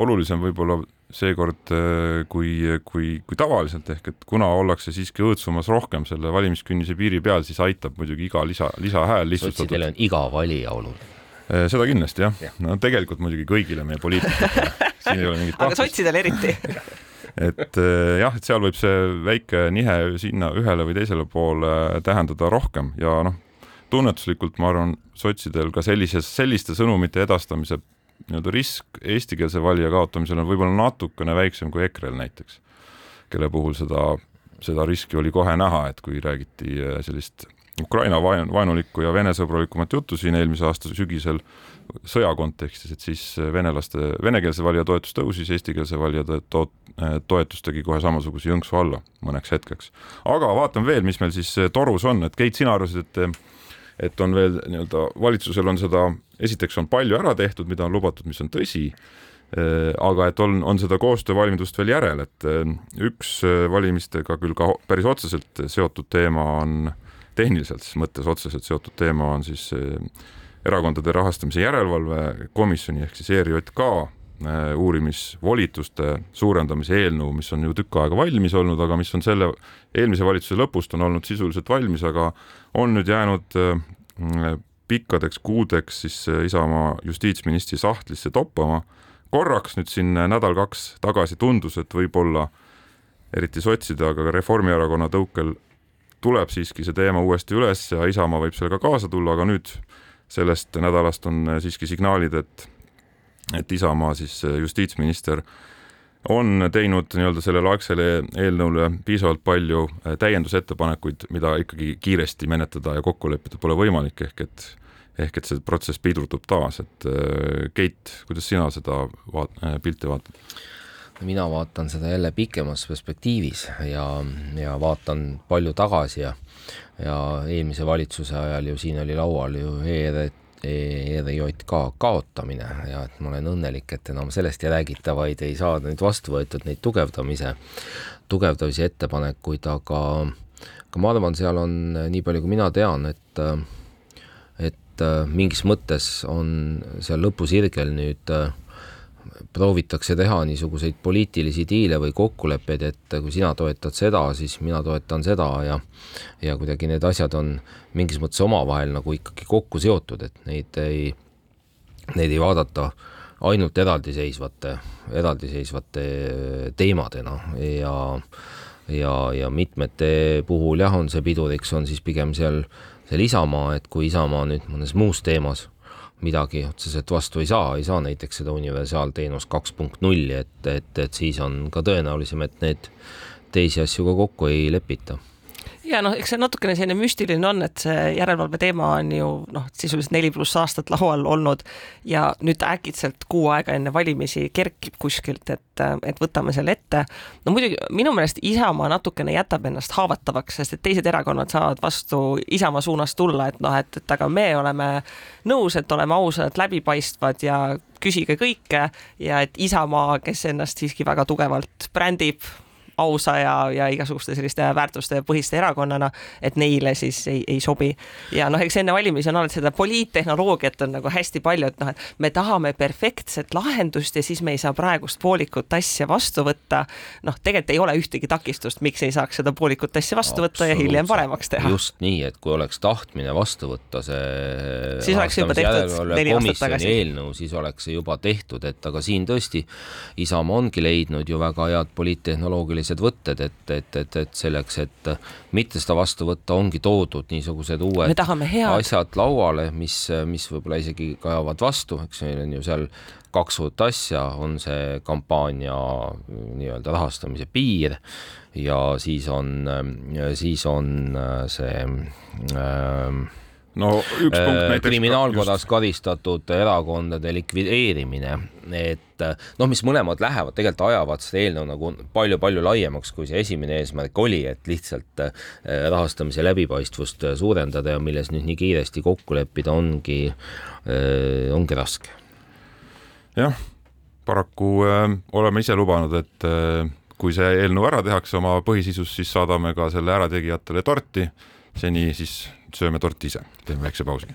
olulisem võib-olla seekord äh, kui, kui, kui tavaliselt, ehk et kuna ollakse siiski õõtsumas rohkem selle valimiskünnise piiri peal, siis aitab muidugi iga lisa, lisahääl lihtsustatud. sotsidele on iga valija oluline. Äh, seda kindlasti jah ja., no tegelikult muidugi kõigile meie poliitikutele, siin ei ole mingit kahtlust. aga sotsidele eriti et äh, jah, et seal võib see väike nihe sinna ühele või teisele poole tähendada rohkem ja noh, tunnetuslikult ma arvan, sotsidel ka sellises, selliste sõnumite edastamise nii-öelda risk eestikeelse valija kaotamisel on võib-olla natukene väiksem kui EKRE-l näiteks, kelle puhul seda, seda riski oli kohe näha, et kui räägiti äh, sellist Ukraina vaen-, vaenulikku ja Vene-sõbralikumat juttu siin eelmise aasta sügisel sõja kontekstis, et siis venelaste, venekeelse valija toetus tõusis, eestikeelse valija to-, äh, toetus tegi kohe samasuguse jõnksu alla mõneks hetkeks. aga vaatame veel, mis meil siis torus on, et Keit, sina arvasid, et et on veel nii-öelda, valitsusel on seda, esiteks on palju ära tehtud, mida on lubatud, mis on tõsi, äh, aga et on, on seda koostöövalmidust veel järel, et äh, üks äh, valimistega küll ka päris otseselt seotud teema on, tehniliselt mõttes otseselt seotud teema on siis erakondade rahastamise järelevalve komisjoni ehk siis ERJK uurimisvolituste suurendamise eelnõu, mis on ju tükk aega valmis olnud, aga mis on selle eelmise valitsuse lõpust on olnud sisuliselt valmis, aga on nüüd jäänud äh, pikkadeks kuudeks siis äh, Isamaa justiitsministri sahtlisse toppama. korraks nüüd siin nädal-kaks tagasi tundus, et võib-olla eriti sotside, aga ka Reformierakonna tõukel tuleb siiski see teema uuesti üles ja Isamaa võib sellega kaasa tulla, aga nüüd sellest nädalast on äh, siiski signaalid, et et Isamaa siis justiitsminister äh, on teinud nii-öelda sellele algsele eelnõule piisavalt palju äh, täiendusettepanekuid, mida ikkagi kiiresti menetleda ja kokku leppida pole võimalik, ehk et ehk et see protsess pidurdub taas, et äh, Keit, kuidas sina seda vaat-, pilti vaatad? mina vaatan seda jälle pikemas perspektiivis ja, ja vaatan palju tagasi ja ja eelmise valitsuse ajal ju siin oli laual ju ERT ERJK kaotamine ja et ma olen õnnelik, et enam sellest ei räägita, vaid ei saa nüüd vastu võetud neid tugevdamise, tugevdamise ettepanekuid, aga aga ma arvan, seal on nii palju, kui mina tean, et et mingis mõttes on seal lõpusirgel nüüd äh, proovitakse teha niisuguseid poliitilisi diile või kokkuleppeid, et kui sina toetad seda, siis mina toetan seda ja ja kuidagi need asjad on mingis mõttes omavahel nagu ikkagi kokku seotud, et neid ei, neid ei vaadata ainult eraldiseisvate, eraldiseisvate teemadena ja ja, ja mitmete puhul jah, on see piduriks, on siis pigem seal, seal Isamaa, et kui Isamaa nüüd mõnes muus teemas midagi otseselt vastu ei saa, ei saa näiteks seda universaalteenust kaks punkt nulli, et, et, et siis on ka tõenäolisem, et need teisi asju ka kokku ei lepita ja noh, eks see natukene selline müstiline on, et see järelevalve teema on ju noh, sisuliselt neli pluss aastat laual olnud ja nüüd äkitselt kuu aega enne valimisi kerkib kuskilt, et, et võtame selle ette. no muidugi minu meelest Isamaa natukene jätab ennast haavatavaks, sest et teised erakonnad saavad vastu Isamaa suunas tulla, et noh, et, et aga me oleme nõus, et oleme ausad, läbipaistvad ja küsige kõike ja et Isamaa, kes ennast siiski väga tugevalt brändib, ausa ja, ja igasuguste selliste väärtuste põhiste erakonnana, et neile siis ei, ei sobi. ja noh, eks enne valimisi on alati seda poliittehnoloogiat on nagu hästi palju, et noh, et me tahame perfektset lahendust ja siis me ei saa praegust poolikut asja vastu võtta. noh, tegelikult ei ole ühtegi takistust, miks ei saaks seda poolikut asja vastu võtta ja hiljem paremaks teha. just nii, et kui oleks tahtmine vastu võtta see siis oleks juba tehtud neli aastat tagasi. eelnõu, siis oleks see juba tehtud, et aga siin tõesti Isamaa ongi leidnud ju väga head poliittehnoloogilised sellised võtted, et, et, et, et selleks, et mitte seda vastu võtta, ongi toodud niisugused uued asjad lauale, mis, mis võib-olla isegi kajavad vastu, eks meil on ju seal kaks uut asja, on see kampaania nii-öelda rahastamise piir ja siis on, siis on see äh, no üks punkt Äh, näiteks kriminaalkorras karistatud erakondade likvideerimine, et noh, mis mõlemad lähevad, tegelikult ajavad seda eelnõu nagu palju-palju laiemaks, kui see esimene eesmärk oli, et lihtsalt äh, rahastamise läbipaistvust suurendada ja milles nüüd nii kiiresti kokku leppida ongi, ongi raske. jah, paraku äh, oleme ise lubanud, et äh, kui see eelnõu ära tehakse oma põhisisus, siis saadame ka selle ärategijatele torti. seni siis sööme torti ise, teeme väikse pausi.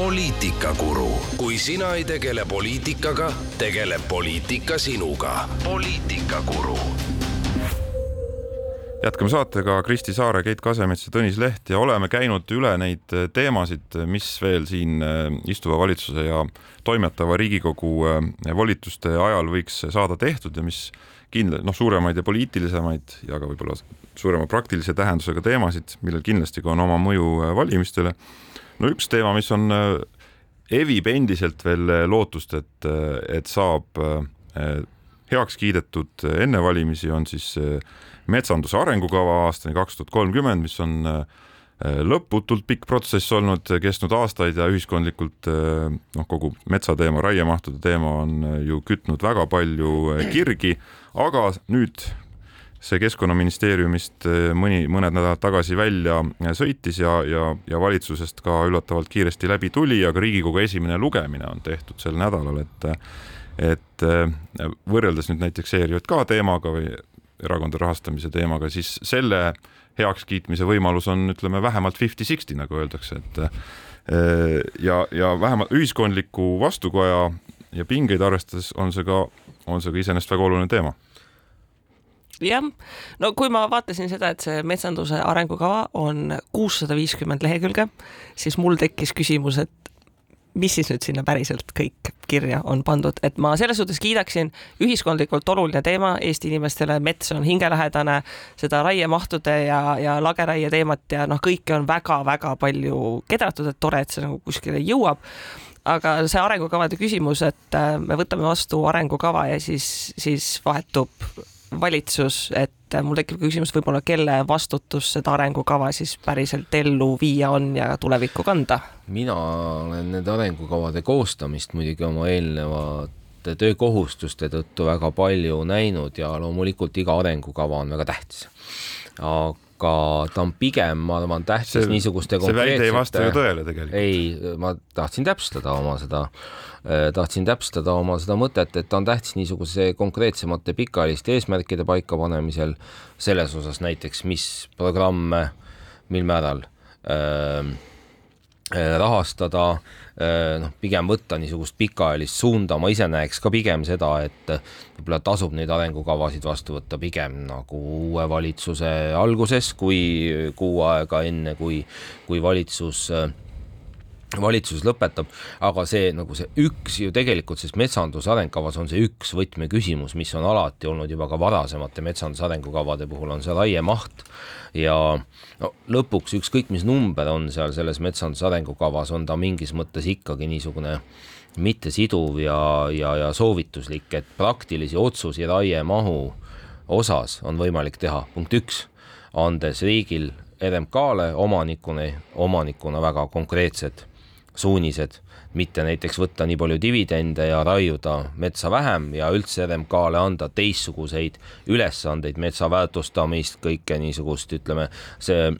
poliitikakuru, kui sina ei tegele poliitikaga, tegeleb poliitika sinuga. poliitikakuru jätkame saatega Kristi Saare, Keit Kasemets ja Tõnis Leht ja oleme käinud üle neid teemasid, mis veel siin äh, istuva valitsuse ja toimetava Riigikogu äh, volituste ajal võiks saada tehtud ja mis kindla-, noh, suuremaid ja poliitilisemaid ja ka võib-olla suurema praktilise tähendusega teemasid, millel kindlasti ka on oma mõju äh, valimistele. no üks teema, mis on, evib endiselt veel lootust, et, et saab heaks kiidetud enne valimisi, on siis metsanduse arengukava aastani kaks tuhat kolmkümmend, mis on lõputult pikk protsess olnud, kestnud aastaid ja ühiskondlikult noh, kogu metsateema, raiemahtude teema on ju kütnud väga palju kirgi, aga nüüd see Keskkonnaministeeriumist mõni, mõned nädalad tagasi välja sõitis ja, ja, ja valitsusest ka üllatavalt kiiresti läbi tuli, aga Riigikogu esimene lugemine on tehtud sel nädalal, et et võrreldes nüüd näiteks ERJK teemaga või erakondade rahastamise teemaga, siis selle heakskiitmise võimalus on, ütleme vähemalt fifty-sixty, nagu öeldakse, et ja, ja vähemalt ühiskondliku vastukoja ja pingeid arvestades on see ka, on see ka iseenesest väga oluline teema. Jah, no kui ma vaatasin seda, et see metsanduse arengukava on kuussada viiskümmend lehekülge, siis mul tekkis küsimus, et mis siis nüüd sinna päriselt kõik kirja on pandud, et ma selles suhtes kiidaksin, ühiskondlikult oluline teema Eesti inimestele, mets on hingelähedane, seda raiemahtude ja, ja lageraie teemat ja noh, kõike on väga-väga palju kedratud, et tore, et see nagu kuskile jõuab aga see arengukavade küsimus, et äh, me võtame vastu arengukava ja siis, siis vahetub valitsus, et mul tekib küsimus võib-olla, kelle vastutus seda arengukava siis päriselt ellu viia on ja tulevikku kanda? mina olen nende arengukavade koostamist muidugi oma eelnevate töökohustuste tõttu väga palju näinud ja loomulikult iga arengukava on väga tähtis. aga ta on pigem, ma arvan, tähtis see, niisuguste see väide ei vasta ju tõele tegelikult. ei, ma tahtsin täpsustada oma seda Äh, tahtsin täpsustada oma seda mõtet, et ta on tähtis niisuguse konkreetsemate pikaajaliste eesmärkide paikapanemisel, selles osas näiteks, mis programme, mil määral äh, äh rahastada, äh, noh, pigem võtta niisugust pikaajalist suunda, ma ise näeks ka pigem seda, et võib-olla tasub neid arengukavasid vastu võtta pigem nagu uue valitsuse alguses, kui kuu aega enne, kui, kui valitsus äh, valitsus lõpetab, aga see nagu see üks ju tegelikult, sest metsanduse arengkavas on see üks võtmeküsimus, mis on alati olnud juba ka varasemate metsanduse arengukavade puhul, on see raiemaht ja no lõpuks ükskõik, mis number on seal selles metsanduse arengukavas, on ta mingis mõttes ikkagi niisugune mittesiduv ja, ja, ja soovituslik, et praktilisi otsuseid raiemahu osas on võimalik teha, punkt üks, andes riigil RMK-le omanikuna, omanikuna väga konkreetsed suunised, mitte näiteks võtta nii palju dividende ja raiuda metsa vähem ja üldse RMK-le anda teistsuguseid ülesandeid, metsa väärtustamist, kõike niisugust, ütleme, see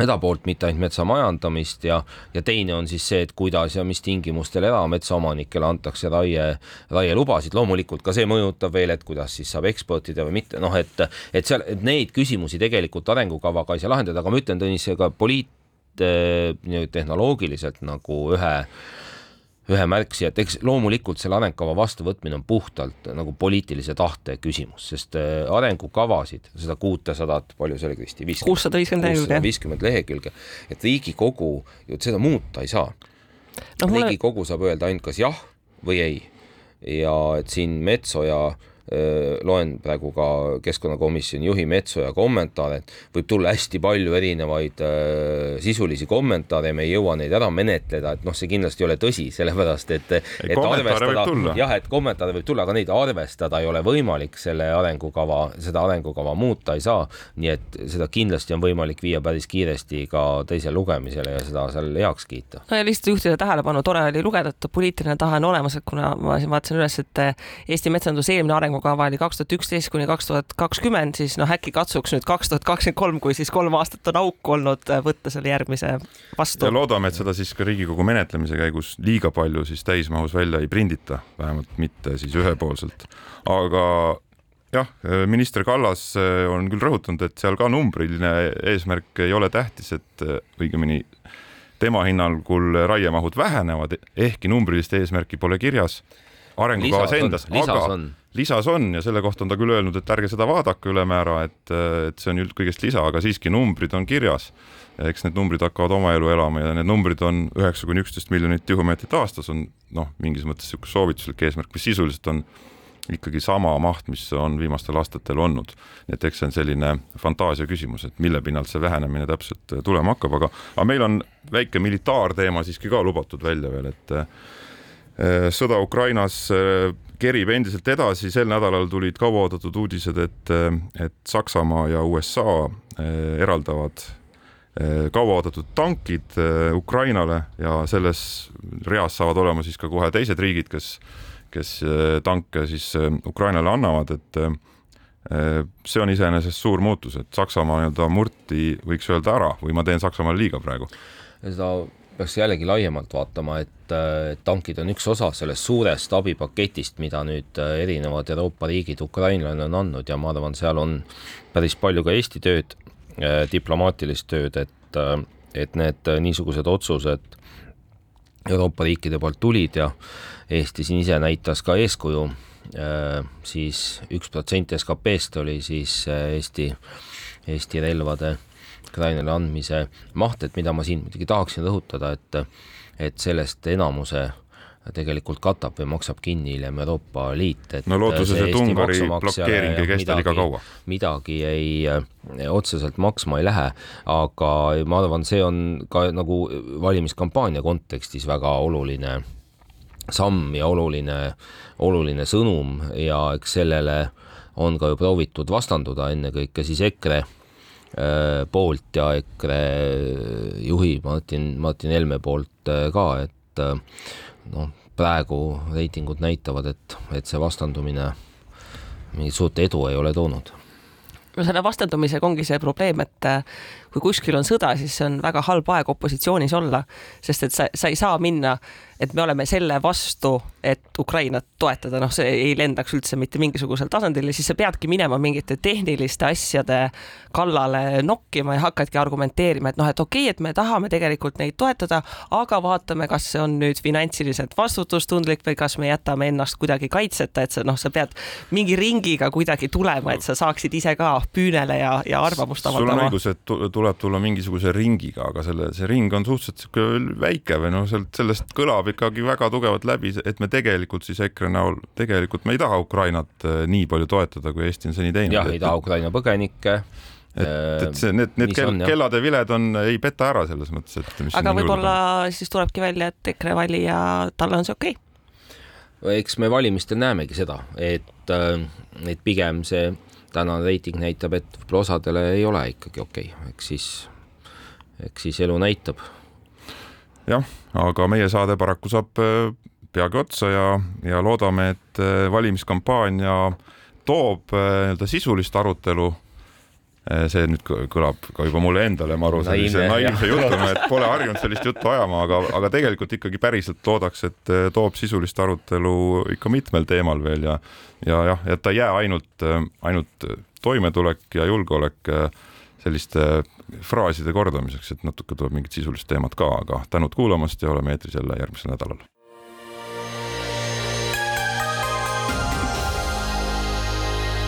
seda poolt, mitte ainult metsa majandamist ja, ja teine on siis see, et kuidas ja mis tingimustel erametsaomanikele antakse raie, raielubasid, loomulikult ka see mõjutab veel, et kuidas siis saab eksportida või mitte, noh, et, et seal, et neid küsimusi tegelikult arengukavaga ei saa lahendada, aga ma ütlen, Tõnis, ega poliit, tehnoloogiliselt nagu ühe ühe märksõja, et eks loomulikult selle arengukava vastuvõtmine on puhtalt nagu poliitilise tahte küsimus, sest eh, arengukavasid, seda kuutesadat, palju see oli, Kristi? kuussada viiskümmend lehekülge. viiskümmend lehekülge, et Riigikogu ju seda muuta ei saa no,. Riigikogu mulle... saab öelda ainult kas jah või ei. ja et siin Metsoja loen praegu ka keskkonnakomisjoni juhi Metsoja kommentaare, et võib tulla hästi palju erinevaid sisulisi kommentaare, me ei jõua neid ära menetleda, et noh, see kindlasti ei ole tõsi, sellepärast et, et arvestada, jah, et kommentaare võib tulla, aga neid arvestada ei ole võimalik, selle arengukava, seda arengukava muuta ei saa, nii et seda kindlasti on võimalik viia päris kiiresti ka teisele lugemisele ja seda seal heaks kiita. no ja lihtsalt juhtida tähelepanu, tore oli lugeda, et poliitiline tahe on olemas, et kuna ma siin vaatasin üles, et Eesti metsanduse eelmine arengukava oli kaks tuhat üksteist kuni kaks tuhat kakskümmend, siis noh, äkki katsuks nüüd kaks tuhat kakskümmend kolm, kui siis kolm aastat on auku olnud, võtta selle järgmise vastu. ja loodame, et seda siis ka Riigikogu menetlemise käigus liiga palju siis täismahus välja ei prindita, vähemalt mitte siis ühepoolselt. aga jah, minister Kallas on küll rõhutanud, et seal ka numbriline eesmärk ei ole tähtis, et õigemini tema hinnangul raiemahud vähenevad, ehkki numbrilist eesmärki pole kirjas arengukavas endas, aga on. Lisas on ja selle kohta on ta küll öelnud, et ärge seda vaadake ülemäära, et, et see on ju kõigest lisa, aga siiski numbrid on kirjas. eks need numbrid hakkavad oma elu elama ja need numbrid on üheksa kuni üksteist miljonit tihumeetrit aastas on noh, mingis mõttes niisugune soovituslik eesmärk, mis sisuliselt on ikkagi sama maht, mis on viimastel aastatel olnud. et eks see on selline fantaasia küsimus, et mille pinnalt see vähenemine täpselt tulema hakkab, aga, aga meil on väike militaarteema siiski ka lubatud välja veel, et äh, sõda Ukrainas äh, kerib endiselt edasi, sel nädalal tulid kauaoodatud uudised, et, et Saksamaa ja USA eraldavad kauaoodatud tankid Ukrainale ja selles reas saavad olema siis ka kohe teised riigid, kes kes tanke siis Ukrainale annavad, et see on iseenesest suur muutus, et Saksamaa nii-öelda murti võiks öelda ära või ma teen Saksamaale liiga praegu? seda peaks jällegi laiemalt vaatama, et tankid on üks osa sellest suurest abipaketist, mida nüüd erinevad Euroopa riigid Ukrainale on andnud ja ma arvan, seal on päris palju ka Eesti tööd, diplomaatilist tööd, et, et need niisugused otsused Euroopa riikide poolt tulid ja Eesti siin ise näitas ka eeskuju, äh, siis üks protsent SKP-st oli siis äh, Eesti, Eesti relvade Ukrainale andmise maht, et mida ma siin muidugi tahaksin rõhutada, et et sellest enamuse tegelikult katab või maksab kinni hiljem Euroopa Liit, et no lootuses, et Ungari blokeering ei kesta liiga kaua. midagi ei äh, otseselt maksma ei lähe, aga ma arvan, see on ka nagu valimiskampaania kontekstis väga oluline samm ja oluline, oluline sõnum ja eks sellele on ka ju proovitud vastanduda ennekõike siis EKRE poolt ja EKRE juhi Martin, Martin Helme poolt äh, ka, et äh, noh, praegu reitingud näitavad, et, et see vastandumine mingit suurt edu ei ole toonud. No selle vastandumisega ongi see probleem, et kui kuskil on sõda, siis on väga halb aeg opositsioonis olla, sest et sa, sa ei saa minna et me oleme selle vastu, et Ukrainat toetada, noh, see ei lendaks üldse mitte mingisugusel tasandil ja siis sa peadki minema mingite tehniliste asjade kallale nokkima ja hakkadki argumenteerima, et noh, et okei okay,, et me tahame tegelikult neid toetada, aga vaatame, kas see on nüüd finantsiliselt vastutustundlik või kas me jätame ennast kuidagi kaitseta, et sa noh, sa pead mingi ringiga kuidagi tulema, et sa saaksid ise ka püünele ja, ja arvamust avaldama. sul on õigus, et tuleb tulla mingisuguse ringiga, aga selle, see ring on suhteliselt sihuke väike või noh, sealt sellest kõlab ikkagi väga tugevalt läbi, et me tegelikult siis EKRE näol, tegelikult me ei taha Ukrainat äh, nii palju toetada, kui Eesti on seni teinud. jah, ei taha Ukraina põgenikke et, et äh, see, need, need kell, kellade viled on, ei peta ära selles mõttes, et. aga võib-olla siis tulebki välja, et EKRE valija, talle on see okei okay.? eks me valimistel näemegi seda, et, äh, et pigem see tänane reiting näitab, et võib-olla osadele ei ole ikkagi okei okay., eks siis, eks siis elu näitab jah, aga meie saade paraku saab äh, peagi otsa ja, ja loodame, et äh, valimiskampaania toob äh, nii-öelda sisulist arutelu. See nüüd kõlab ka juba mulle endale maru sellise naiivse jutuna, et pole harjunud sellist juttu ajama, aga, aga tegelikult ikkagi päriselt loodaks, et toob sisulist arutelu ikka mitmel teemal veel ja ja jah, et ta ei jää ainult, ainult toimetulek ja julgeolek selliste fraaside kordamiseks, et natuke tuleb mingit sisulist teemat ka, aga tänud kuulamast ja oleme eetris jälle järgmisel nädalal.